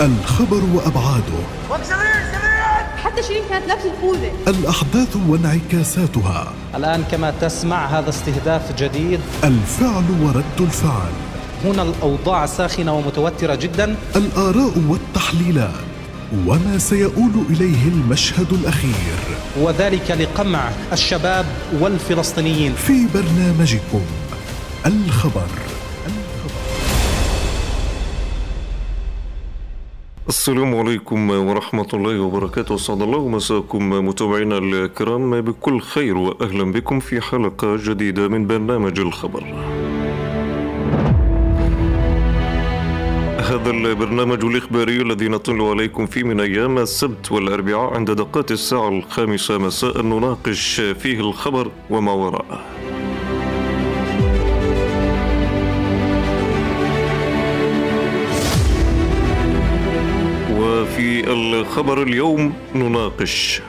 الخبر وأبعاده. حتى شيرين كانت لابسه الخوذه الأحداث وانعكاساتها. الآن كما تسمع هذا استهداف جديد. الفعل ورد الفعل. هنا الأوضاع ساخنة ومتوترة جدا. الآراء والتحليلات. وما سيؤول إليه المشهد الأخير. وذلك لقمع الشباب والفلسطينيين. في برنامجكم الخبر. السلام عليكم ورحمة الله وبركاته. أسعد الله مساكم متابعينا الكرام بكل خير وأهلا بكم في حلقة جديدة من برنامج الخبر. هذا البرنامج الإخباري الذي نطل عليكم فيه من أيام السبت والأربعاء عند دقات الساعة الخامسة مساء نناقش فيه الخبر وما وراءه. الخبر اليوم نناقش.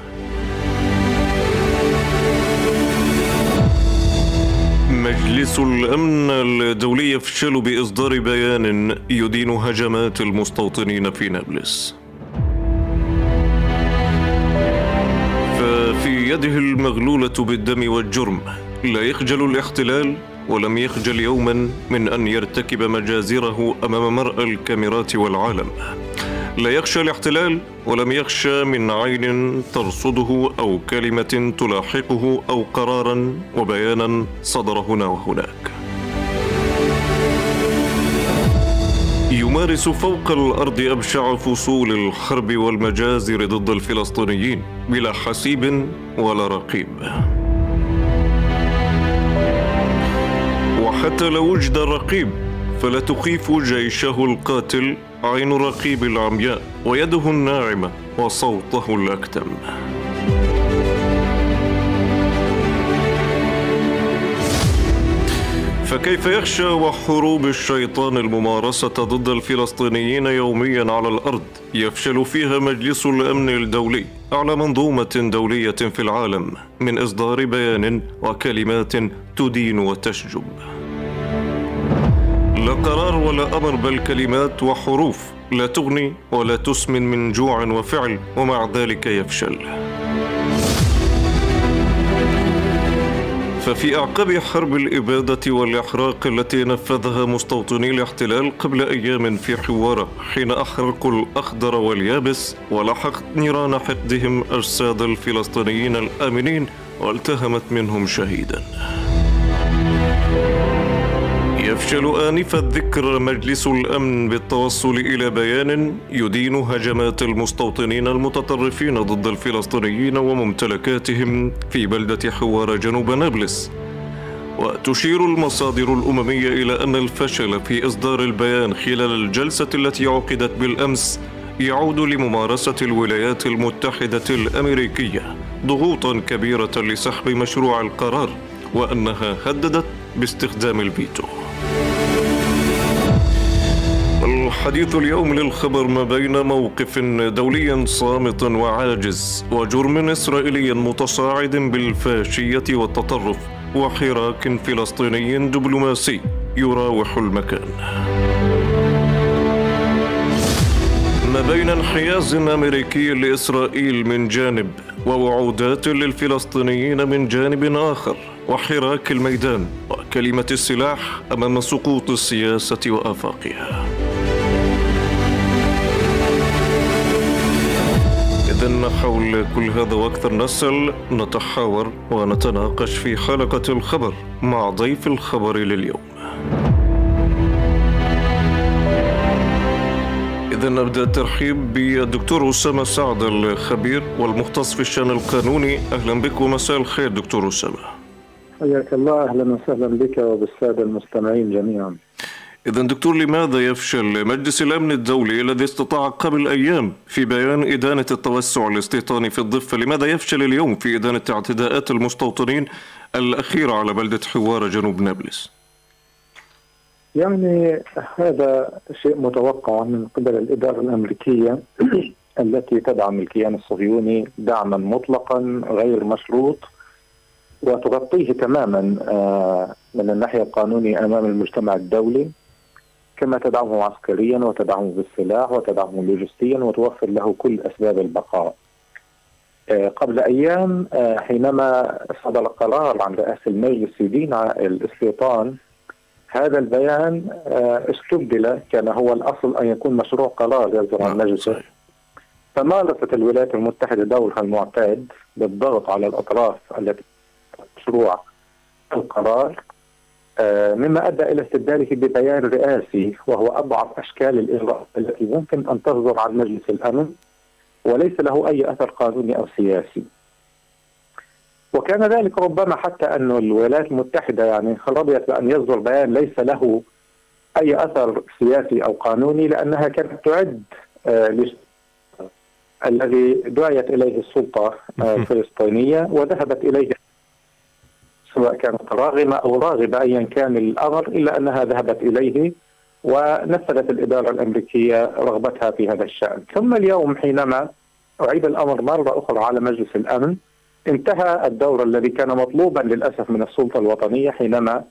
مجلس الأمن الدولي يفشل بإصدار بيان يدين هجمات المستوطنين في نابلس. ففي يده المغلولة بالدم والجرم لا يخجل الاحتلال ولم يخجل يوما من أن يرتكب مجازره أمام مرأى الكاميرات والعالم. لا يخشى الاحتلال ولم يخشى من عين ترصده أو كلمة تلاحقه أو قرارا وبيانا صدر هنا وهناك. يمارس فوق الأرض أبشع فصول الحرب والمجازر ضد الفلسطينيين بلا حسيب ولا رقيب. وحتى لو وجد رقيب فلا تخيف جيشه القاتل عين الرقيب العمياء ويده الناعمة وصوته الأكتم. فكيف يخشى وحروب الشيطان الممارسة ضد الفلسطينيين يوميا على الأرض؟ يفشل فيها مجلس الأمن الدولي أعلى منظومة دولية في العالم من إصدار بيان وكلمات تدين وتشجب. لا قرار ولا أمر بل كلمات وحروف. لا تغني ولا تسمن من جوع وفعل ومع ذلك يفشل. ففي أعقاب حرب الإبادة والإحراق التي نفذها مستوطني الاحتلال قبل أيام في حوارة حين أحرقوا الأخضر واليابس ولحقت نيران حقدهم أجساد الفلسطينيين الآمنين والتهمت منهم شهيداً. يفشل آنف الذكر مجلس الأمن بالتوصل إلى بيان يدين هجمات المستوطنين المتطرفين ضد الفلسطينيين وممتلكاتهم في بلدة حوار جنوب نابلس. وتشير المصادر الأممية إلى أن الفشل في إصدار البيان خلال الجلسة التي عقدت بالأمس يعود لممارسة الولايات المتحدة الأمريكية ضغوطا كبيرة لسحب مشروع القرار وأنها هددت باستخدام الفيتو. الحديث اليوم للخبر ما بين موقف دولي صامت وعاجز وجرم إسرائيلي متصاعد بالفاشية والتطرف وحراك فلسطيني دبلوماسي يراوح المكان. ما بين انحياز أمريكي لإسرائيل من جانب ووعودات للفلسطينيين من جانب آخر وحراك الميدان وكلمة السلاح أمام سقوط السياسة وآفاقها. حول كل هذا وأكثر نسأل نتحاور ونتناقش في حلقة الخبر مع ضيف الخبر لليوم. إذا نبدأ الترحيب بالدكتور أسامة سعد الخبير والمختص في الشأن القانوني. أهلا بك ومساء الخير دكتور أسامة. حياك الله أهلا وسهلا بك وبالسادة المستمعين جميعا. إذا دكتور لماذا يفشل مجلس الأمن الدولي الذي استطاع قبل أيام في بيان إدانة التوسع الاستيطاني في الضفة؟ لماذا يفشل اليوم في إدانة اعتداءات المستوطنين الأخيرة على بلدة حوار جنوب نابلس؟ يعني هذا شيء متوقع من قبل الإدارة الأمريكية التي تدعم الكيان الصهيوني دعما مطلقا غير مشروط وتغطيه تماما آه، من الناحية القانونية أمام المجتمع الدولي. كما تدعمه عسكريا وتدعمه بالسلاح وتدعمه لوجستيا وتوفر له كل أسباب البقاء. آه، قبل أيام آه، حينما صدر قرار عن رئاسة المجلس يدين الاستيطان هذا البيان آه، استبدل كان هو الأصل أن يكون مشروع قرار يصدر عن المجلس فمارست الولايات المتحدة دورها المعتاد بالضغط على الأطراف التي مشروع القرار مما أدى إلى استبداله ببيان رئاسي وهو أضعف أشكال الاجراءات التي ممكن أن تصدر عن مجلس الأمن وليس له أي أثر قانوني أو سياسي. وكان ذلك ربما حتى أن الولايات المتحدة يعني رضيت بأن يصدر بيان ليس له أي أثر سياسي أو قانوني لأنها كانت تعد آه الذي دعيت إليه السلطة آه الفلسطينية وذهبت إليه سواء كانت راغمة أو راغبة أيا كان الأمر إلا أنها ذهبت إليه ونفذت الإدارة الأمريكية رغبتها في هذا الشأن. ثم اليوم حينما أعيد الأمر مرة أخرى على مجلس الأمن انتهى الدور الذي كان مطلوبا للأسف من السلطة الوطنية حينما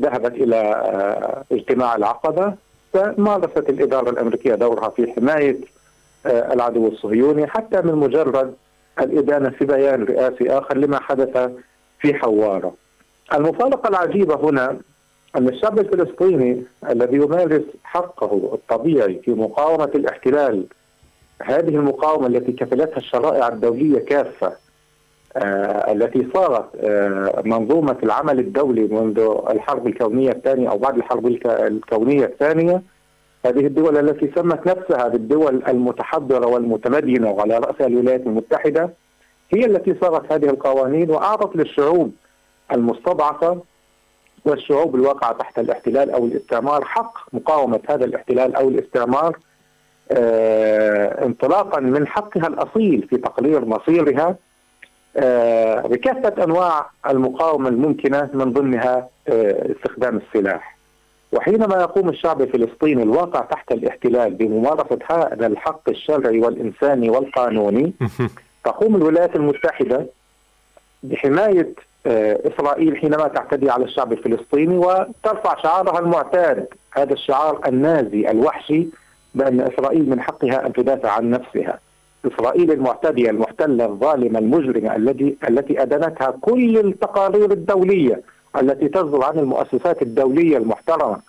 ذهبت إلى آه، اجتماع العقبة فمارست الإدارة الأمريكية دورها في حماية آه، العدو الصهيوني حتى من مجرد الإدانة في بيان رئاسي آخر لما حدث في حوارة. المفارقة العجيبة هنا أن الشعب الفلسطيني الذي يمارس حقه الطبيعي في مقاومة الاحتلال هذه المقاومة التي كفلتها الشرائع الدولية كافة آه التي صارت آه منظومة العمل الدولي منذ الحرب الكونية الثانية أو بعد الحرب الكونية الثانية هذه الدول التي سمت نفسها بالدول المتحضرة والمتمدنة وعلى رأسها الولايات المتحدة هي التي صارت هذه القوانين وأعطت للشعوب المستضعفة والشعوب الواقعة تحت الاحتلال أو الاستعمار حق مقاومة هذا الاحتلال أو الاستعمار آه انطلاقا من حقها الأصيل في تقرير مصيرها آه بكافة أنواع المقاومة الممكنة من ضمنها آه استخدام السلاح. وحينما يقوم الشعب الفلسطيني الواقع تحت الاحتلال بممارسة هذا الحق الشرعي والإنساني والقانوني تقوم الولايات المتحدة بحماية آه، إسرائيل حينما تعتدي على الشعب الفلسطيني وترفع شعارها المعتاد هذا الشعار النازي الوحشي بأن إسرائيل من حقها أن تدافع عن نفسها. إسرائيل المعتدية المحتلة الظالمة المجرمة التي التي ادانتها كل التقارير الدولية التي تصدر عن المؤسسات الدولية المحترمة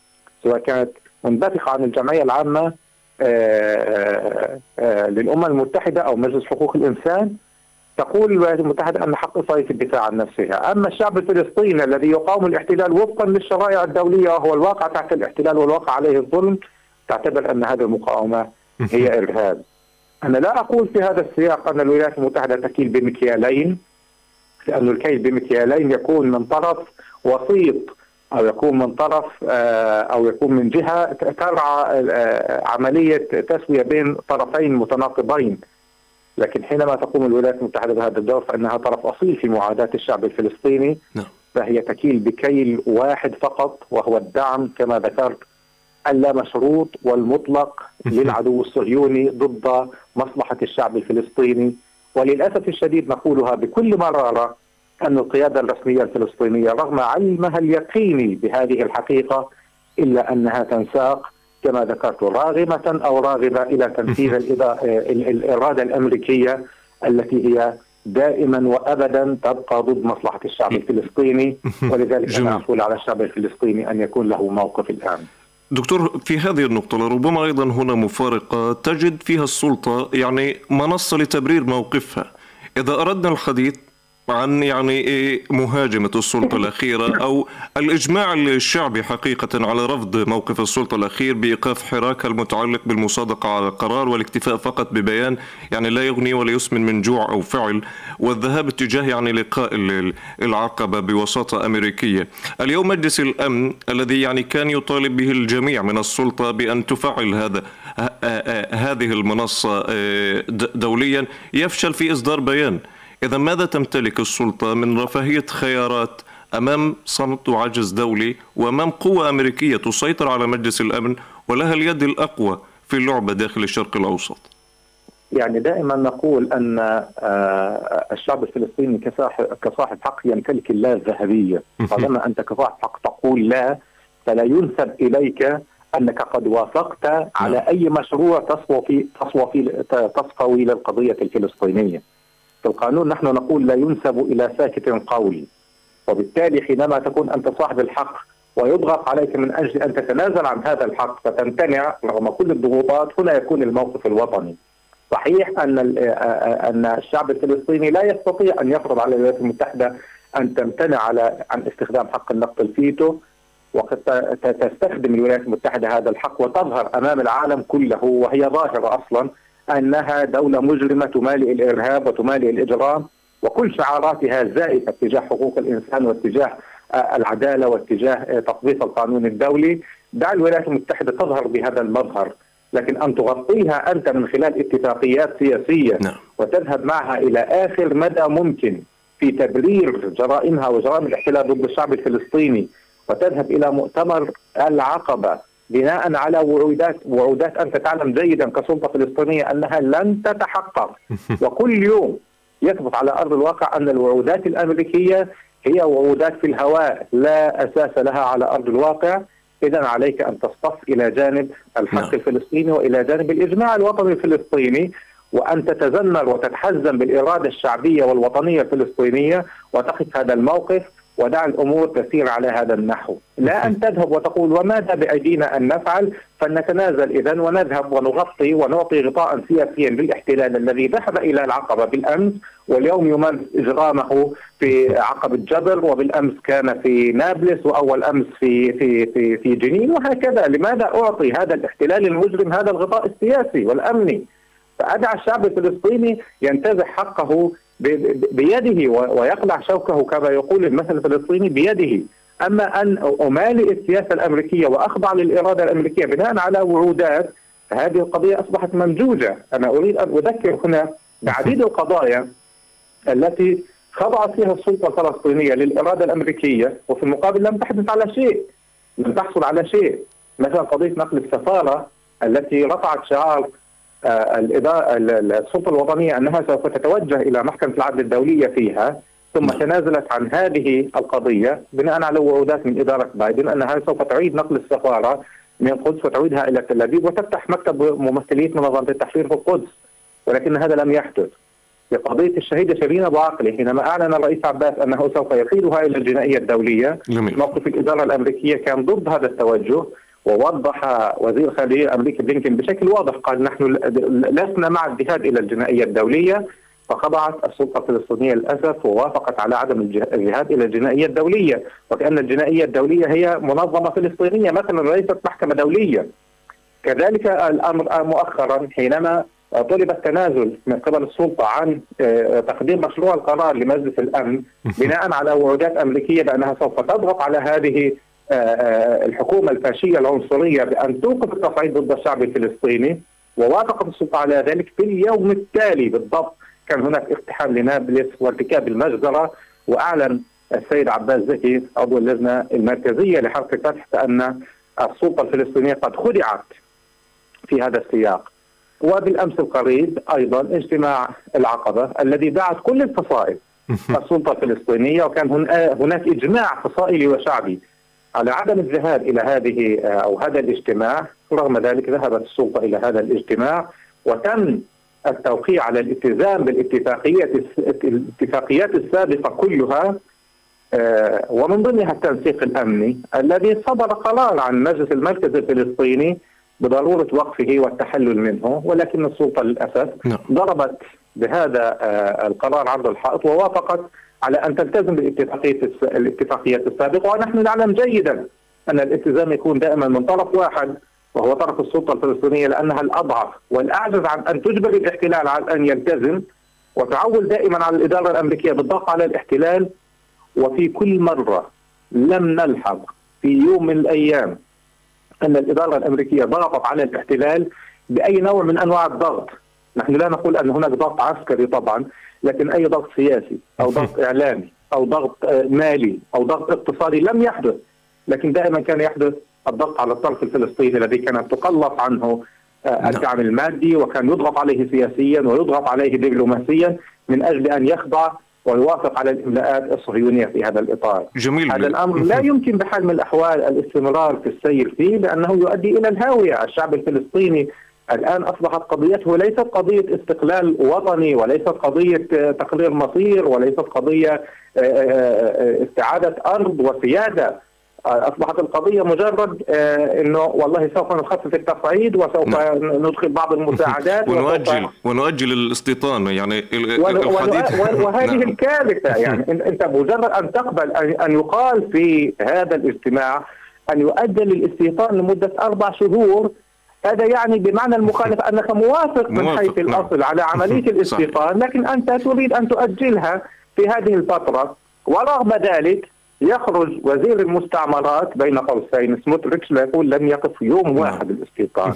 سواء كانت منبثقة عن آه، آه، للامم المتحدة أو مجلس حقوق الإنسان تقول الولايات المتحدة أن حق إسرائيل في الدفاع عن نفسها. أما الشعب الفلسطيني الذي يقاوم الاحتلال وفقا للشرائع الدولية وهو الواقع تحت الاحتلال والواقع عليه الظلم تعتبر أن هذه المقاومة هي إرهاب. أنا لا أقول في هذا السياق أن الولايات المتحدة تكيل بمكيالين لأن الكيل بمكيالين يكون من طرف وسيط أو يكون من طرف آه، أو يكون من جهة ترعى آه، عملية تسوية بين طرفين متناقضين. لكن حينما تقوم الولايات المتحدة بهذا الدور فإنها طرف أصيل في معاداة الشعب الفلسطيني. نعم. فهي تكيل بكيل واحد فقط وهو الدعم كما ذكرت اللامشروط والمطلق للعدو الصهيوني ضد مصلحة الشعب الفلسطيني. وللأسف الشديد نقولها بكل مرارة أن القيادة الرسمية الفلسطينية رغم علمها اليقيني بهذه الحقيقة إلا أنها تنساق كما ذكرت راغمة أو راغبة إلى تنفيذ الإرادة الأمريكية التي هي دائما وأبدا تبقى ضد مصلحة الشعب الفلسطيني. ولذلك أنا أقول على الشعب الفلسطيني أن يكون له موقف الآن. دكتور في هذه النقطة لربما أيضا هنا مفارقة تجد فيها السلطة يعني منصة لتبرير موقفها. إذا أردنا الحديث عن يعني مهاجمة السلطة الأخيرة أو الإجماع الشعبي حقيقة على رفض موقف السلطة الأخير بإيقاف حراك المتعلق بالمصادقة على القرار والاكتفاء فقط ببيان يعني لا يغني ولا يسمن من جوع أو فعل والذهاب اتجاه يعني لقاء العقبة بوساطة أمريكية. اليوم مجلس الأمن الذي يعني كان يطالب به الجميع من السلطة بأن تفعل هذا هذه المنصة آه، دوليا يفشل في إصدار بيان. إذا ماذا تمتلك السلطة من رفاهية خيارات أمام صمت وعجز دولي وأمام قوة أمريكية تسيطر على مجلس الأمن ولها اليد الأقوى في اللعبة داخل الشرق الأوسط يعني دائما نقول أن آه، الشعب الفلسطيني كصاحب حق يمتلك اللا الذهبية طالما أنت كصاحب حق تقول لا فلا ينسب إليك أنك قد وافقت على نعم. أي مشروع تصفو في تصفو في تصفوي للقضيه الفلسطينية. في القانون نحن نقول لا ينسب إلى ساكت قول وبالتالي حينما تكون أنت صاحب الحق ويضغط عليك من أجل أن تتنازل عن هذا الحق فتمتنع رغم كل الضغوطات هنا يكون الموقف الوطني. صحيح أن أن الشعب الفلسطيني لا يستطيع أن يفرض على الولايات المتحدة أن تمتنع على عن استخدام حق النقد الفيتو وقد تستخدم الولايات المتحدة هذا الحق وتظهر أمام العالم كله وهي ظاهرة أصلا أنها دولة مجرمة تمالئ الإرهاب وتمالئ الإجرام وكل شعاراتها زائفة تجاه حقوق الإنسان واتجاه العدالة واتجاه تطبيق القانون الدولي دع الولايات المتحدة تظهر بهذا المظهر لكن أن تغطيها أنت من خلال اتفاقيات سياسية نعم. وتذهب معها إلى آخر مدى ممكن في تبرير جرائمها وجرائم الاحتلال ضد الشعب الفلسطيني وتذهب إلى مؤتمر العقبة بناء على وعودات وعودات انت تعلم جيدا كسلطة فلسطينية أنها لن تتحقق. وكل يوم يثبت على أرض الواقع أن الوعودات الأمريكية هي وعودات في الهواء لا أساس لها على أرض الواقع. اذا عليك أن تصطف إلى جانب الحق نعم. الفلسطيني وإلى جانب الإجماع الوطني الفلسطيني وأن تتذمر وتتحزم بالإرادة الشعبية والوطنية الفلسطينية وتقف هذا الموقف. ودع الأمور تسير على هذا النحو، لا أن تذهب وتقول وماذا بأيدينا أن نفعل؟ فلنتنازل إذا ونذهب ونغطي ونعطي غطاء سياسيا للاحتلال الذي ذهب إلى العقبة بالأمس واليوم يمارس إجرامه في عقبه جبر وبالأمس كان في نابلس وأول أمس في في في في جنين وهكذا، لماذا أعطي هذا الاحتلال المجرم هذا الغطاء السياسي والأمني؟ فأدعى الشعب الفلسطيني ينتزع حقه بيده ويقلع شوكه كما يقول المثل الفلسطيني بيده. أما أن أمالئ السياسة الأمريكية وأخضع للإرادة الأمريكية بناء على وعودات فهذه القضية أصبحت ممجوجه، أنا أريد أن أذكر هنا بعديد القضايا التي خضعت فيها السلطة الفلسطينية للإرادة الأمريكية وفي المقابل لم تحدث على شيء، لم تحصل على شيء، مثلا قضية نقل السفارة التي رفعت شعار الإدارة السلطة الوطنية أنها سوف تتوجه إلى محكمة العدل الدولية فيها ثم تنازلت عن هذه القضية بناء على وعودات من إدارة بايدن أنها سوف تعيد نقل السفارة من القدس وتعيدها إلى تل أبيب وتفتح مكتب ممثلية منظمة التحرير في القدس ولكن هذا لم يحدث في قضية الشهيدة شيرين أبو عقلة حينما أعلن الرئيس عباس أنه سوف يقيدها إلى الجنائية الدولية جميل. موقف الإدارة الأمريكية كان ضد هذا التوجه ووضح وزير الخارجية الأمريكي بلينكن بشكل واضح قال نحن لسنا مع الذهاب إلى الجنائية الدولية فخضعت السلطة الفلسطينية للأسف ووافقت على عدم الذهاب إلى الجنائية الدولية وكأن الجنائية الدولية هي منظمة فلسطينية مثلا ليست محكمة دولية. كذلك الأمر مؤخرا حينما طلب التنازل من قبل السلطة عن تقديم مشروع القرار لمجلس الأمن بناء على وعودات أمريكية بأنها سوف تضغط على هذه الحكومة الفاشية العنصرية بأن توقف التصعيد ضد الشعب الفلسطيني ووافقت السلطة على ذلك في اليوم التالي بالضبط. كان هناك اقتحام لنابلس وارتكاب المجزرة وأعلن السيد عباس زكي عضو اللجنة المركزية لحركه الفتح بأن السلطة الفلسطينية قد خدعت في هذا السياق. وبالأمس القريب أيضا اجتماع العقبة الذي دعت كل الفصائل السلطة الفلسطينية وكان هناك إجماع فصائلي وشعبي. على عدم الذهاب إلى هذه أو هذا الاجتماع رغم ذلك ذهبت السلطة إلى هذا الاجتماع وتم التوقيع على الالتزام بالاتفاقيات الاتفاقيات السابقة كلها ومن ضمنها التنسيق الأمني الذي صدر قرار عن مجلس المركز الفلسطيني بضرورة وقفه والتحلل منه ولكن السلطة للأسف ضربت بهذا القرار عرض الحائط ووافقت على أن تلتزم بالاتفاقية الاتفاقيات السابقة ونحن نعلم جيدا أن الالتزام يكون دائما من طرف واحد وهو طرف السلطة الفلسطينية لأنها الأضعف والأعجز عن أن تجبر الاحتلال على أن يلتزم وتعول دائما على الإدارة الأمريكية بالضغط على الاحتلال وفي كل مرة لم نلحظ في يوم من الأيام أن الإدارة الأمريكية ضغطت على الاحتلال بأي نوع من أنواع الضغط. نحن لا نقول أن هناك ضغط عسكري طبعا لكن أي ضغط سياسي أو ضغط إعلامي أو ضغط مالي أو ضغط اقتصادي لم يحدث لكن دائما كان يحدث الضغط على الطرف الفلسطيني الذي كانت تقلص عنه الدعم المادي وكان يضغط عليه سياسيا ويضغط عليه دبلوماسيا من أجل أن يخضع ويوافق على الإملاءات الصهيونية في هذا الإطار. جميل. هذا الأمر لا يمكن بحال من الأحوال الاستمرار في السير فيه لأنه يؤدي إلى الهاوية، الشعب الفلسطيني الآن أصبحت قضيته ليست قضية استقلال وطني وليست قضية تقرير مصير وليست قضية آه، آه، استعادة أرض وسيادة أصبحت القضية مجرد آه، إنه والله سوف نخفف التصعيد وسوف نعم. ندخل بعض المساعدات ونؤجل ونؤجل الاستيطان يعني الحديث وهذه نعم. الكارثة يعني إنت مجرد أن تقبل ان يقال في هذا الاجتماع أن يؤجل الاستيطان لمدة أربع شهور هذا يعني بمعنى المخالف أنك موافق من حيث نعم. الأصل على عملية الاستيطان لكن أنت تريد أن تؤجلها في هذه الفترة ورغم ذلك يخرج وزير المستعمرات بين قوسين سموتريتش يقول لم يقف يوم نعم. واحد الاستيطان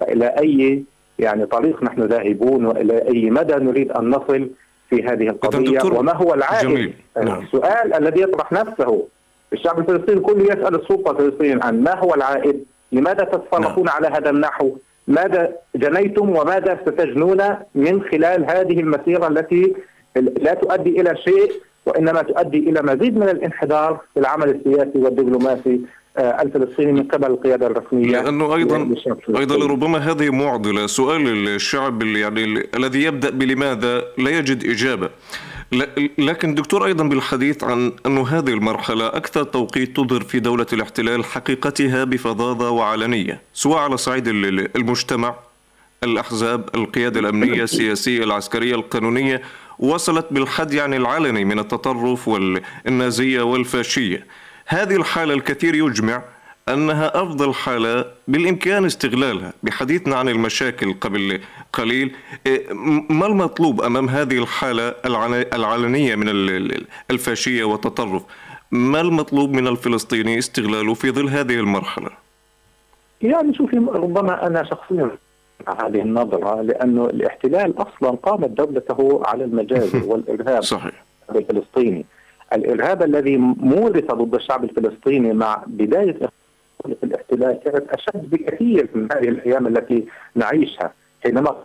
فإلى أي يعني طريق نحن ذاهبون وإلى أي مدى نريد أن نصل في هذه القضية وما هو العائد جميل. نعم. السؤال الذي يطرح نفسه الشعب الفلسطيني كله يسأل السلطة الفلسطينية عن ما هو العائد لماذا تتصرفون نعم. على هذا النحو؟ ماذا جنيتم وماذا ستجنون من خلال هذه المسيرة التي لا تؤدي إلى شيء وإنما تؤدي إلى مزيد من الانحدار في العمل السياسي والدبلوماسي آه، الفلسطيني من قبل القيادة الرسمية لأنه أيضا أيضا لربما هذه معضلة سؤال الشعب يعني الذي يبدأ بلماذا لا يجد إجابة. لكن دكتور أيضا بالحديث عن أنه هذه المرحلة أكثر توقيت تظهر في دولة الاحتلال حقيقتها بفظاظة وعلنية سواء على صعيد المجتمع الأحزاب القيادة الأمنية السياسية العسكرية القانونية. وصلت بالحد يعني العلني من التطرف والنازية والفاشية. هذه الحالة الكثير يجمع أنها أفضل حالة بالإمكان استغلالها. بحديثنا عن المشاكل قبل قليل إيه، ما المطلوب أمام هذه الحالة العلنية من الفاشية والتطرف؟ ما المطلوب من الفلسطيني استغلاله في ظل هذه المرحلة؟ يعني شوفي ربما أنا شخصيا هذه النظرة لأنه الاحتلال أصلا قامت دولته على المجاز والإرهاب صحيح. الفلسطيني. الإرهاب الذي مورث ضد الشعب الفلسطيني مع بداية الاحتلال كانت أشد بكثير من هذه الأيام التي نعيشها. حينما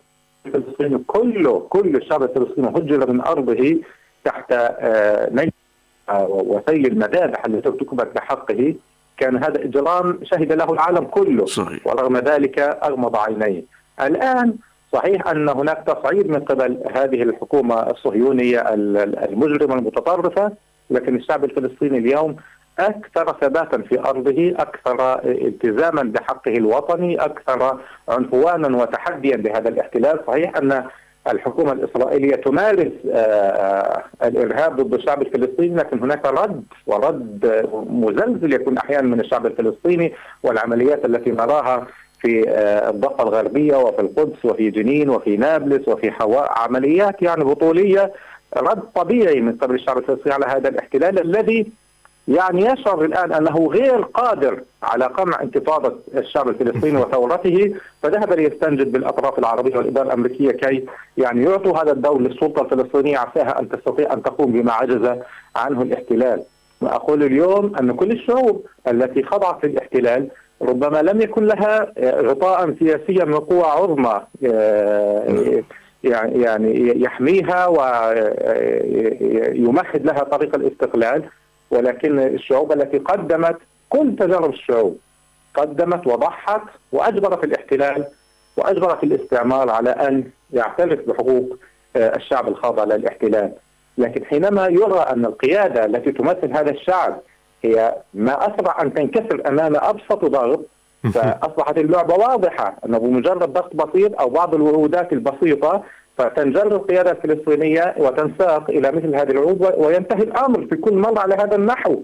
الفلسطيني كله كل الشعب الفلسطيني هجر من أرضه تحت آه، نيل آه، وسيل المذابح التي ارتكبت بحقه. كان هذا إجرام شهد له العالم كله. صحيح. ورغم ذلك أغمض عينيه. الآن صحيح أن هناك تصعيد من قبل هذه الحكومة الصهيونية المجرمة المتطرفة لكن الشعب الفلسطيني اليوم أكثر ثباتا في أرضه أكثر التزاما بحقه الوطني أكثر عنفوانا وتحديا بهذا الاحتلال. صحيح أن الحكومة الإسرائيلية تمارس آه، آه، الإرهاب ضد الشعب الفلسطيني لكن هناك رد ورد مزلزل يكون أحيانا من الشعب الفلسطيني والعمليات التي نراها في آه، الضفة الغربية وفي القدس وفي جنين وفي نابلس وفي حواء عمليات يعني بطولية رد طبيعي من قبل الشعب الفلسطيني على هذا الاحتلال الذي يعني يشعر الآن أنه غير قادر على قمع انتفاضة الشعب الفلسطيني وثورته فذهب ليستنجد بالأطراف العربية والإدارة الأمريكية كي يعني يعطوا هذا الدور للسلطة الفلسطينية عساها أن تستطيع أن تقوم بما عجز عنه الاحتلال. واقول اليوم أن كل الشعوب التي خضعت للاحتلال ربما لم يكن لها غطاء سياسيا من قوى عظمى آه، يعني يعني يحميها ويمهد لها طريق الاستقلال ولكن الشعوب التي قدمت كل تجارب الشعوب قدمت وضحت وأجبرت الاحتلال وأجبرت الاستعمار على أن يعترف بحقوق آه، الشعب الخاضع للاحتلال لكن حينما يرى أن القيادة التي تمثل هذا الشعب هي ما اسرع أن تنكسر أمام أبسط ضغط فأصبحت اللعبة واضحة أنه بمجرد ضغط بسيط أو بعض الوعودات البسيطة فتنجر القيادة الفلسطينية وتنساق إلى مثل هذه العروض وينتهي الأمر في كل مرة على هذا النحو.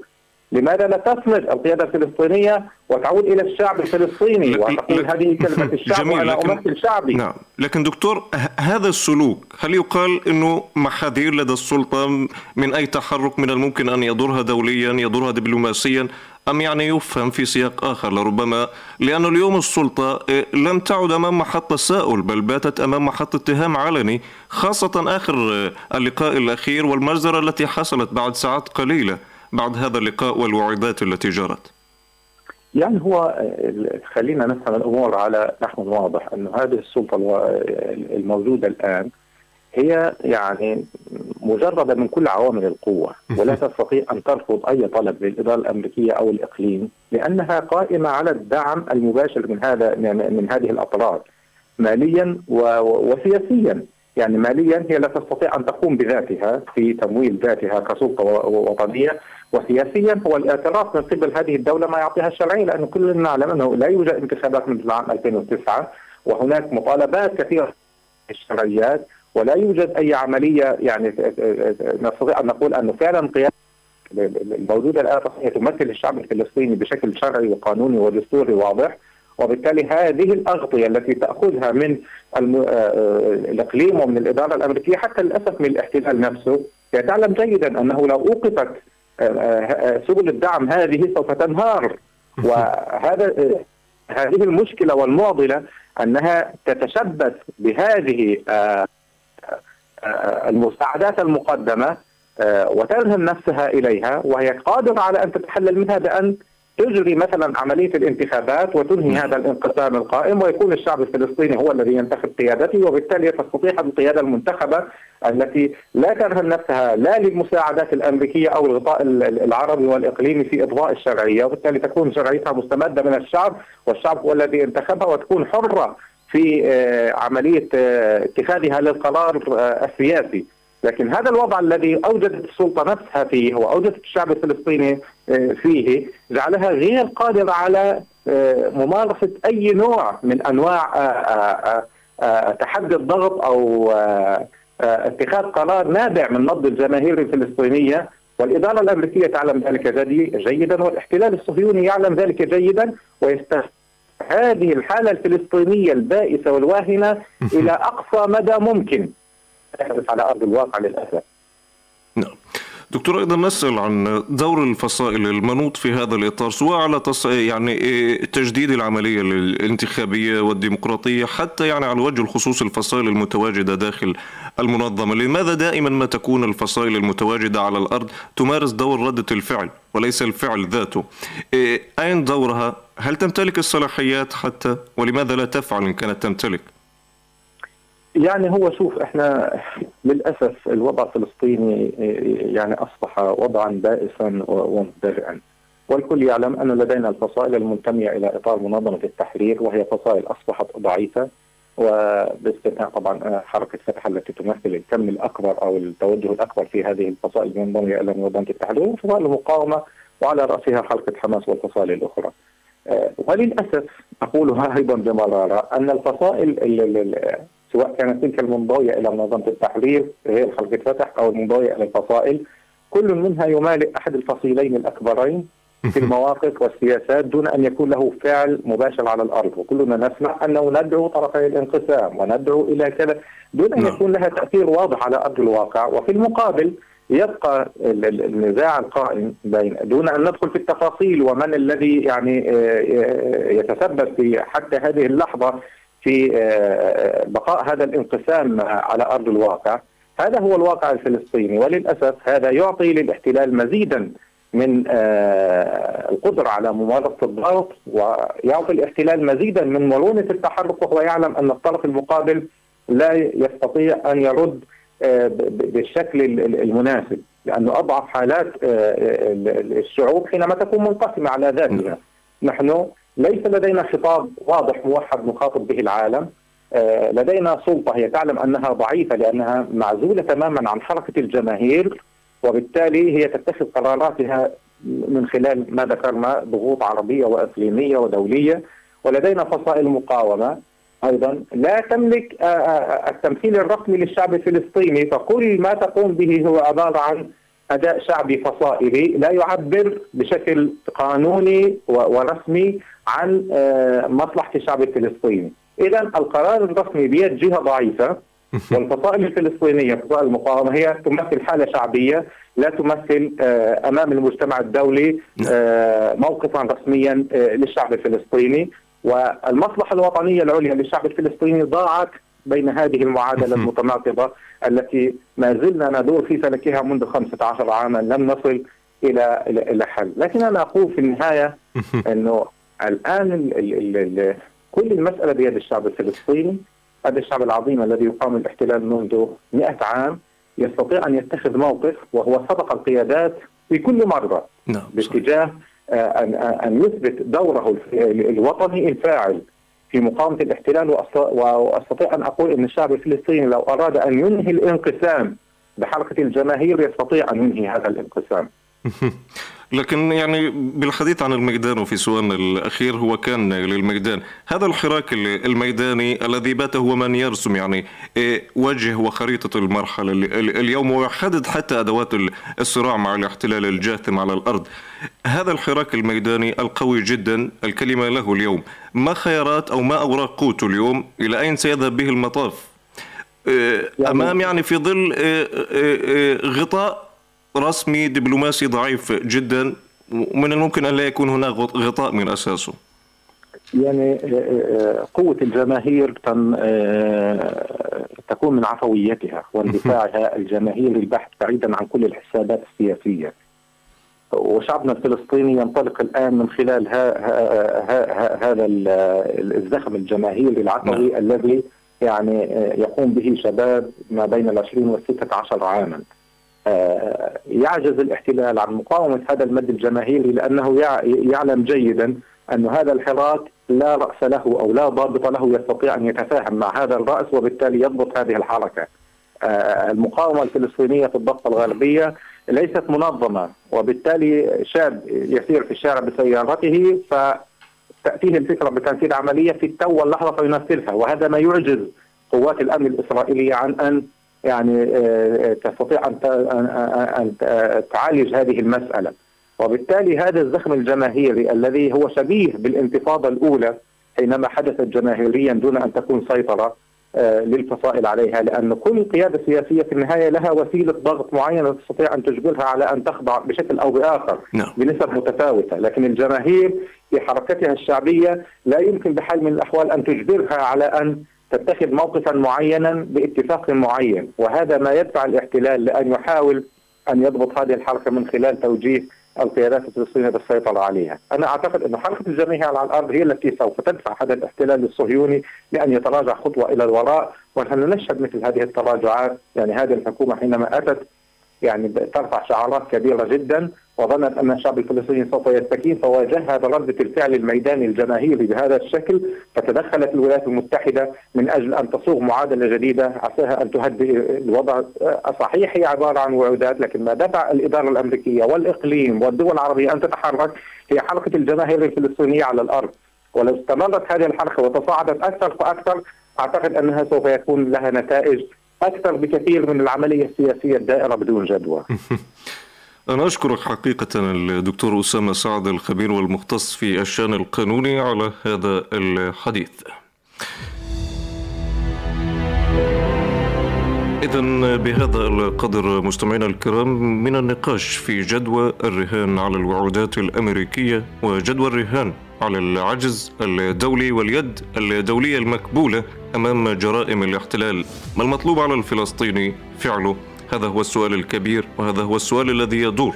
لماذا لا تصمد القيادة الفلسطينية وتعود إلى الشعب الفلسطيني وتقول هذه كلمة الشعب جميل وأنا لكن أمثل شعبي نعم لكن دكتور هذا السلوك هل يقال أنه محاذير لدى السلطة من أي تحرك من الممكن أن يضرها دوليا يضرها دبلوماسيا أم يعني يفهم في سياق آخر؟ لربما لأن اليوم السلطة إيه، لم تعد أمام محط تساؤل بل باتت أمام محط اتهام علني خاصة آخر إيه، اللقاء الأخير والمجزرة التي حصلت بعد ساعات قليلة. بعد هذا اللقاء والوعيدات التي جرت. يعني هو خلينا نفهم الأمور على نحو واضح انه هذه السلطة الموجودة الآن هي يعني مجردة من كل عوامل القوة. ولا تستطيع أن ترفض أي طلب للاداره الأمريكية أو الإقليم لأنها قائمة على الدعم المباشر من هذا من هذه الأطراف ماليا وسياسيا. يعني ماليا هي لا تستطيع أن تقوم بذاتها في تمويل ذاتها كسلطه وطنية وسياسيا. هو الاعتراف من قبل هذه الدولة ما يعطيها الشرعية لأنه كلنا نعلم أنه لا يوجد انتخابات منذ العام 2009 وهناك مطالبات كثيرة الشرعيات ولا يوجد أي عملية يعني نستطيع أن نقول أنه فعلا قيادة الموجودة الآن تمثل الشعب الفلسطيني بشكل شرعي وقانوني ودستوري واضح. وبالتالي هذه الأغطية التي تأخذها من الإقليم ومن الإدارة الأمريكية حتى للأسف من الاحتلال نفسه هي تعلم جيدا أنه لو أوقفت سبل الدعم هذه سوف تنهار. وهذا هذه المشكلة والمعضلة أنها تتشبث بهذه المساعدات المقدمة وترهن نفسها إليها وهي قادرة على أن تتحلل منها بان تجري مثلا عملية الانتخابات وتنهي هذا الانقسام القائم ويكون الشعب الفلسطيني هو الذي ينتخب قيادته وبالتالي تستطيع القيادة المنتخبة التي لا ترهن نفسها لا للمساعدات الأمريكية أو الغطاء العربي والإقليمي في إضواء الشرعية وبالتالي تكون شرعيتها مستمدة من الشعب والشعب هو الذي انتخبها وتكون حرة في عملية اتخاذها للقرار السياسي. لكن هذا الوضع الذي أوجدت السلطة نفسها فيه وأوجدت الشعب الفلسطيني فيه جعلها غير قادرة على ممارسة أي نوع من أنواع تحدي الضغط أو اتخاذ قرار نابع من نبض الجماهير الفلسطينية. والإدارة الأمريكية تعلم ذلك جيدا والاحتلال الصهيوني يعلم ذلك جيدا ويستخدم هذه الحالة الفلسطينية البائسة والواهنة إلى أقصى مدى ممكن. تحدث على أرض الواقع للأسف. نعم. دكتور أيضا نسأل عن دور الفصائل المنوط في هذا الإطار سواء على تص... يعني تجديد العملية الانتخابية والديمقراطية حتى يعني على وجه الخصوص الفصائل المتواجدة داخل المنظمة، لماذا دائما ما تكون الفصائل المتواجدة على الأرض تمارس دور ردة الفعل وليس الفعل ذاته؟ أين دورها؟ هل تمتلك الصلاحيات حتى ولماذا لا تفعل إن كانت تمتلك؟ يعني هو شوف إحنا للأسف الوضع الفلسطيني يعني أصبح وضعا بائسا ومزدرعا والكل يعلم أن لدينا الفصائل المنتمية إلى إطار منظمة التحرير وهي فصائل أصبحت ضعيفة وباستثناء طبعا حركة فتح التي تمثل الكم الأكبر أو التوجه الأكبر في هذه الفصائل المنضمه إلى منظمة التحرير وفصائل المقاومه وعلى رأسها حركة حماس والفصائل الأخرى. وللأسف أقولها أيضا بمرارة أن الفصائل سواء كانت تلك المنضوية إلى منظمة التحرير هي حلقة فتح أو المنضوية إلى الفصائل كل منها يمالئ أحد الفصيلين الأكبرين في المواقف والسياسات دون أن يكون له فعل مباشر على الأرض. وكلنا نسمع أنه ندعو طرفي الانقسام وندعو إلى كذا دون أن يكون لها تأثير واضح على أرض الواقع. وفي المقابل يبقى النزاع القائم بين دون أن ندخل في التفاصيل ومن الذي يعني يتسبب في حتى هذه اللحظة في بقاء هذا الانقسام على أرض الواقع. هذا هو الواقع الفلسطيني وللأسف هذا يعطي للاحتلال مزيدا من القدرة على ممارسة الضغط ويعطي الاحتلال مزيدا من مرونة التحرك وهو يعلم أن الطرف المقابل لا يستطيع أن يرد بالشكل المناسب لأنه أضعف حالات الشعوب حينما تكون منقسمة على ذاتها. نحن ليس لدينا خطاب واضح موحد نخاطب به العالم. لدينا سلطة هي تعلم أنها ضعيفة لأنها معزولة تماما عن حركة الجماهير وبالتالي هي تتخذ قراراتها من خلال ما ذكرنا ضغوط عربية وإقليمية ودولية ولدينا فصائل مقاومة أيضا. لا تملك التمثيل الرسمي للشعب الفلسطيني فكل ما تقوم به هو عبارة عن أداء شعبي فصائلي لا يعبر بشكل قانوني ورسمي عن مصلحة الشعب الفلسطيني. اذا القرار الرسمي بيد جهة ضعيفة والفصائل الفلسطينية فصائل المقاومة هي تمثل حالة شعبية لا تمثل أمام المجتمع الدولي موقفا رسميا للشعب الفلسطيني والمصلحة الوطنية العليا للشعب الفلسطيني ضاعت بين هذه المعادلة المتناقضة التي ما زلنا ندور في فلكها منذ 15 عاما لم نصل إلى إلى حل، لكن أنا أقول في النهاية إنه الآن ال ال كل المسألة بيد الشعب الفلسطيني هذا الشعب العظيم الذي يقام الاحتلال منذ 100 عام يستطيع أن يتخذ موقف وهو سبق القيادات في كل مرة نعم باتجاه آه، ان ان يثبت دوره الوطني الفاعل. في مقاومة الاحتلال وأستطيع أن أقول إن الشعب الفلسطيني لو أراد أن ينهي الانقسام بحركه الجماهير يستطيع أن ينهي هذا الانقسام. لكن يعني بالحديث عن الميدان وفي سؤالنا الأخير هو كان للميدان. هذا الحراك الميداني الذي بات هو من يرسم يعني إيه، وجه وخريطة المرحلة اليوم ويحدد حتى أدوات الصراع مع الاحتلال الجاثم على الأرض. هذا الحراك الميداني القوي جدا الكلمة له اليوم. ما خيارات أو ما أوراق قوته اليوم؟ إلى أين سيذهب به المطاف؟ إيه، يعني أمام يعني في ظل إيه، غطاء رسمي دبلوماسي ضعيف جدا ومن الممكن أن لا يكون هناك غطاء من أساسه. يعني آه، آه، قوة الجماهير آه، تكون من عفويتها واندفاعها الجماهيري البحث بعيدا عن كل الحسابات السياسية. وشعبنا الفلسطيني ينطلق الآن من خلال هذا الزخم الجماهيري العفوي نعم. الذي يعني يقوم به شباب ما بين العشرين والستة عشر عاما. يعجز الاحتلال عن مقاومة هذا المد الجماهيري لأنه يعلم جيدا أن هذا الحراك لا رأس له أو لا ضابط له يستطيع أن يتفاهم مع هذا الرأس وبالتالي يضبط هذه الحركة. آه، المقاومة الفلسطينية في الضفة الغربية ليست منظمة وبالتالي شاب يسير في الشارع بسيارته فتأتيه الفكرة بتنفيذ عملية في التو واللحظة فينفذها وهذا ما يعجز قوات الأمن الإسرائيلية عن أن يعني آه، آه، تستطيع أن ان تعالج هذه المسألة وبالتالي هذا الزخم الجماهيري الذي هو شبيه بالانتفاضة الأولى حينما حدثت جماهيريا دون أن تكون سيطرة آه، للفصائل عليها لأن كل قيادة سياسية في النهاية لها وسيلة ضغط معينة تستطيع أن تجبرها على أن تخضع بشكل أو بآخر نعم. بنسب متفاوتة لكن الجماهير في حركتها الشعبية لا يمكن بحال من الأحوال أن تجبرها على أن تتخذ موقفا معينا باتفاق معين وهذا ما يدفع الاحتلال لأن يحاول أن يضبط هذه الحركة من خلال توجيه القيادات الفلسطينية بالسيطرة عليها. أنا أعتقد أن حركة الجماهير على الأرض هي التي سوف تدفع هذا الاحتلال الصهيوني لأن يتراجع خطوة إلى الوراء ونحن نشهد مثل هذه التراجعات يعني هذه الحكومة حينما أتت يعني ترفع شعارات كبيرة جدا وظنت أن الشعب الفلسطيني سوف يستكين فواجهها برده الفعل الميداني الجماهيري بهذا الشكل. فتدخلت الولايات المتحدة من أجل أن تصوغ معادلة جديدة عساها أن تهدئ الوضع. صحيح هي عبارة عن وعودات لكن ما دفع الإدارة الأمريكية والإقليم والدول العربية أن تتحرك هي حركة الجماهير الفلسطينية على الأرض. ولو استمرت هذه الحركة وتصاعدت أكثر فأكثر أعتقد أنها سوف يكون لها نتائج أكثر بكثير من العملية السياسية الدائرة بدون جدوى أنا أشكرك حقيقة الدكتور أسامة سعد الخبير والمختص في الشأن القانوني على هذا الحديث. إذا بهذا القدر مستمعينا الكرام من النقاش في جدوى الرهان على الوعودات الأمريكية وجدوى الرهان على العجز الدولي واليد الدولية المكبولة أمام جرائم الاحتلال. ما المطلوب على الفلسطيني فعله؟ هذا هو السؤال الكبير وهذا هو السؤال الذي يدور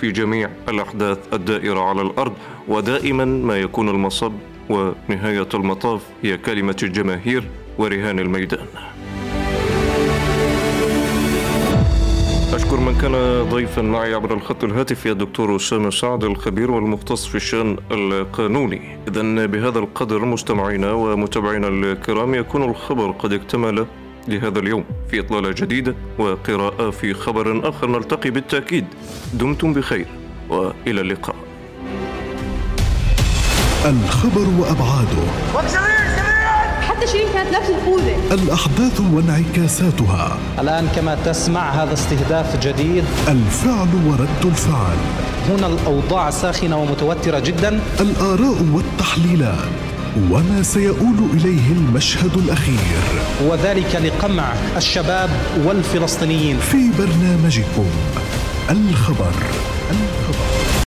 في جميع الأحداث الدائرة على الأرض. ودائما ما يكون المصب ونهاية المطاف هي كلمة الجماهير ورهان الميدان. أشكر من كان ضيفا معي عبر الخط الهاتفي الدكتور أسامة سعد الخبير والمختص في الشأن القانوني. إذا بهذا القدر مستمعينا ومتابعينا الكرام يكون الخبر قد اكتمل لهذا اليوم في إطلالة جديدة وقراءة في خبر آخر. نلتقي بالتأكيد. دمتم بخير وإلى اللقاء. الخبر وأبعاده. حتى شيرين كانت لابسة الخوذة الأحداث وانعكاساتها. الآن كما تسمع هذا استهداف جديد. الفعل ورد الفعل. هنا الأوضاع ساخنة ومتوترة جدا. الآراء والتحليلات. وما سيؤول إليه المشهد الأخير. وذلك لقمع الشباب والفلسطينيين. في برنامجكم الخبر. الخبر.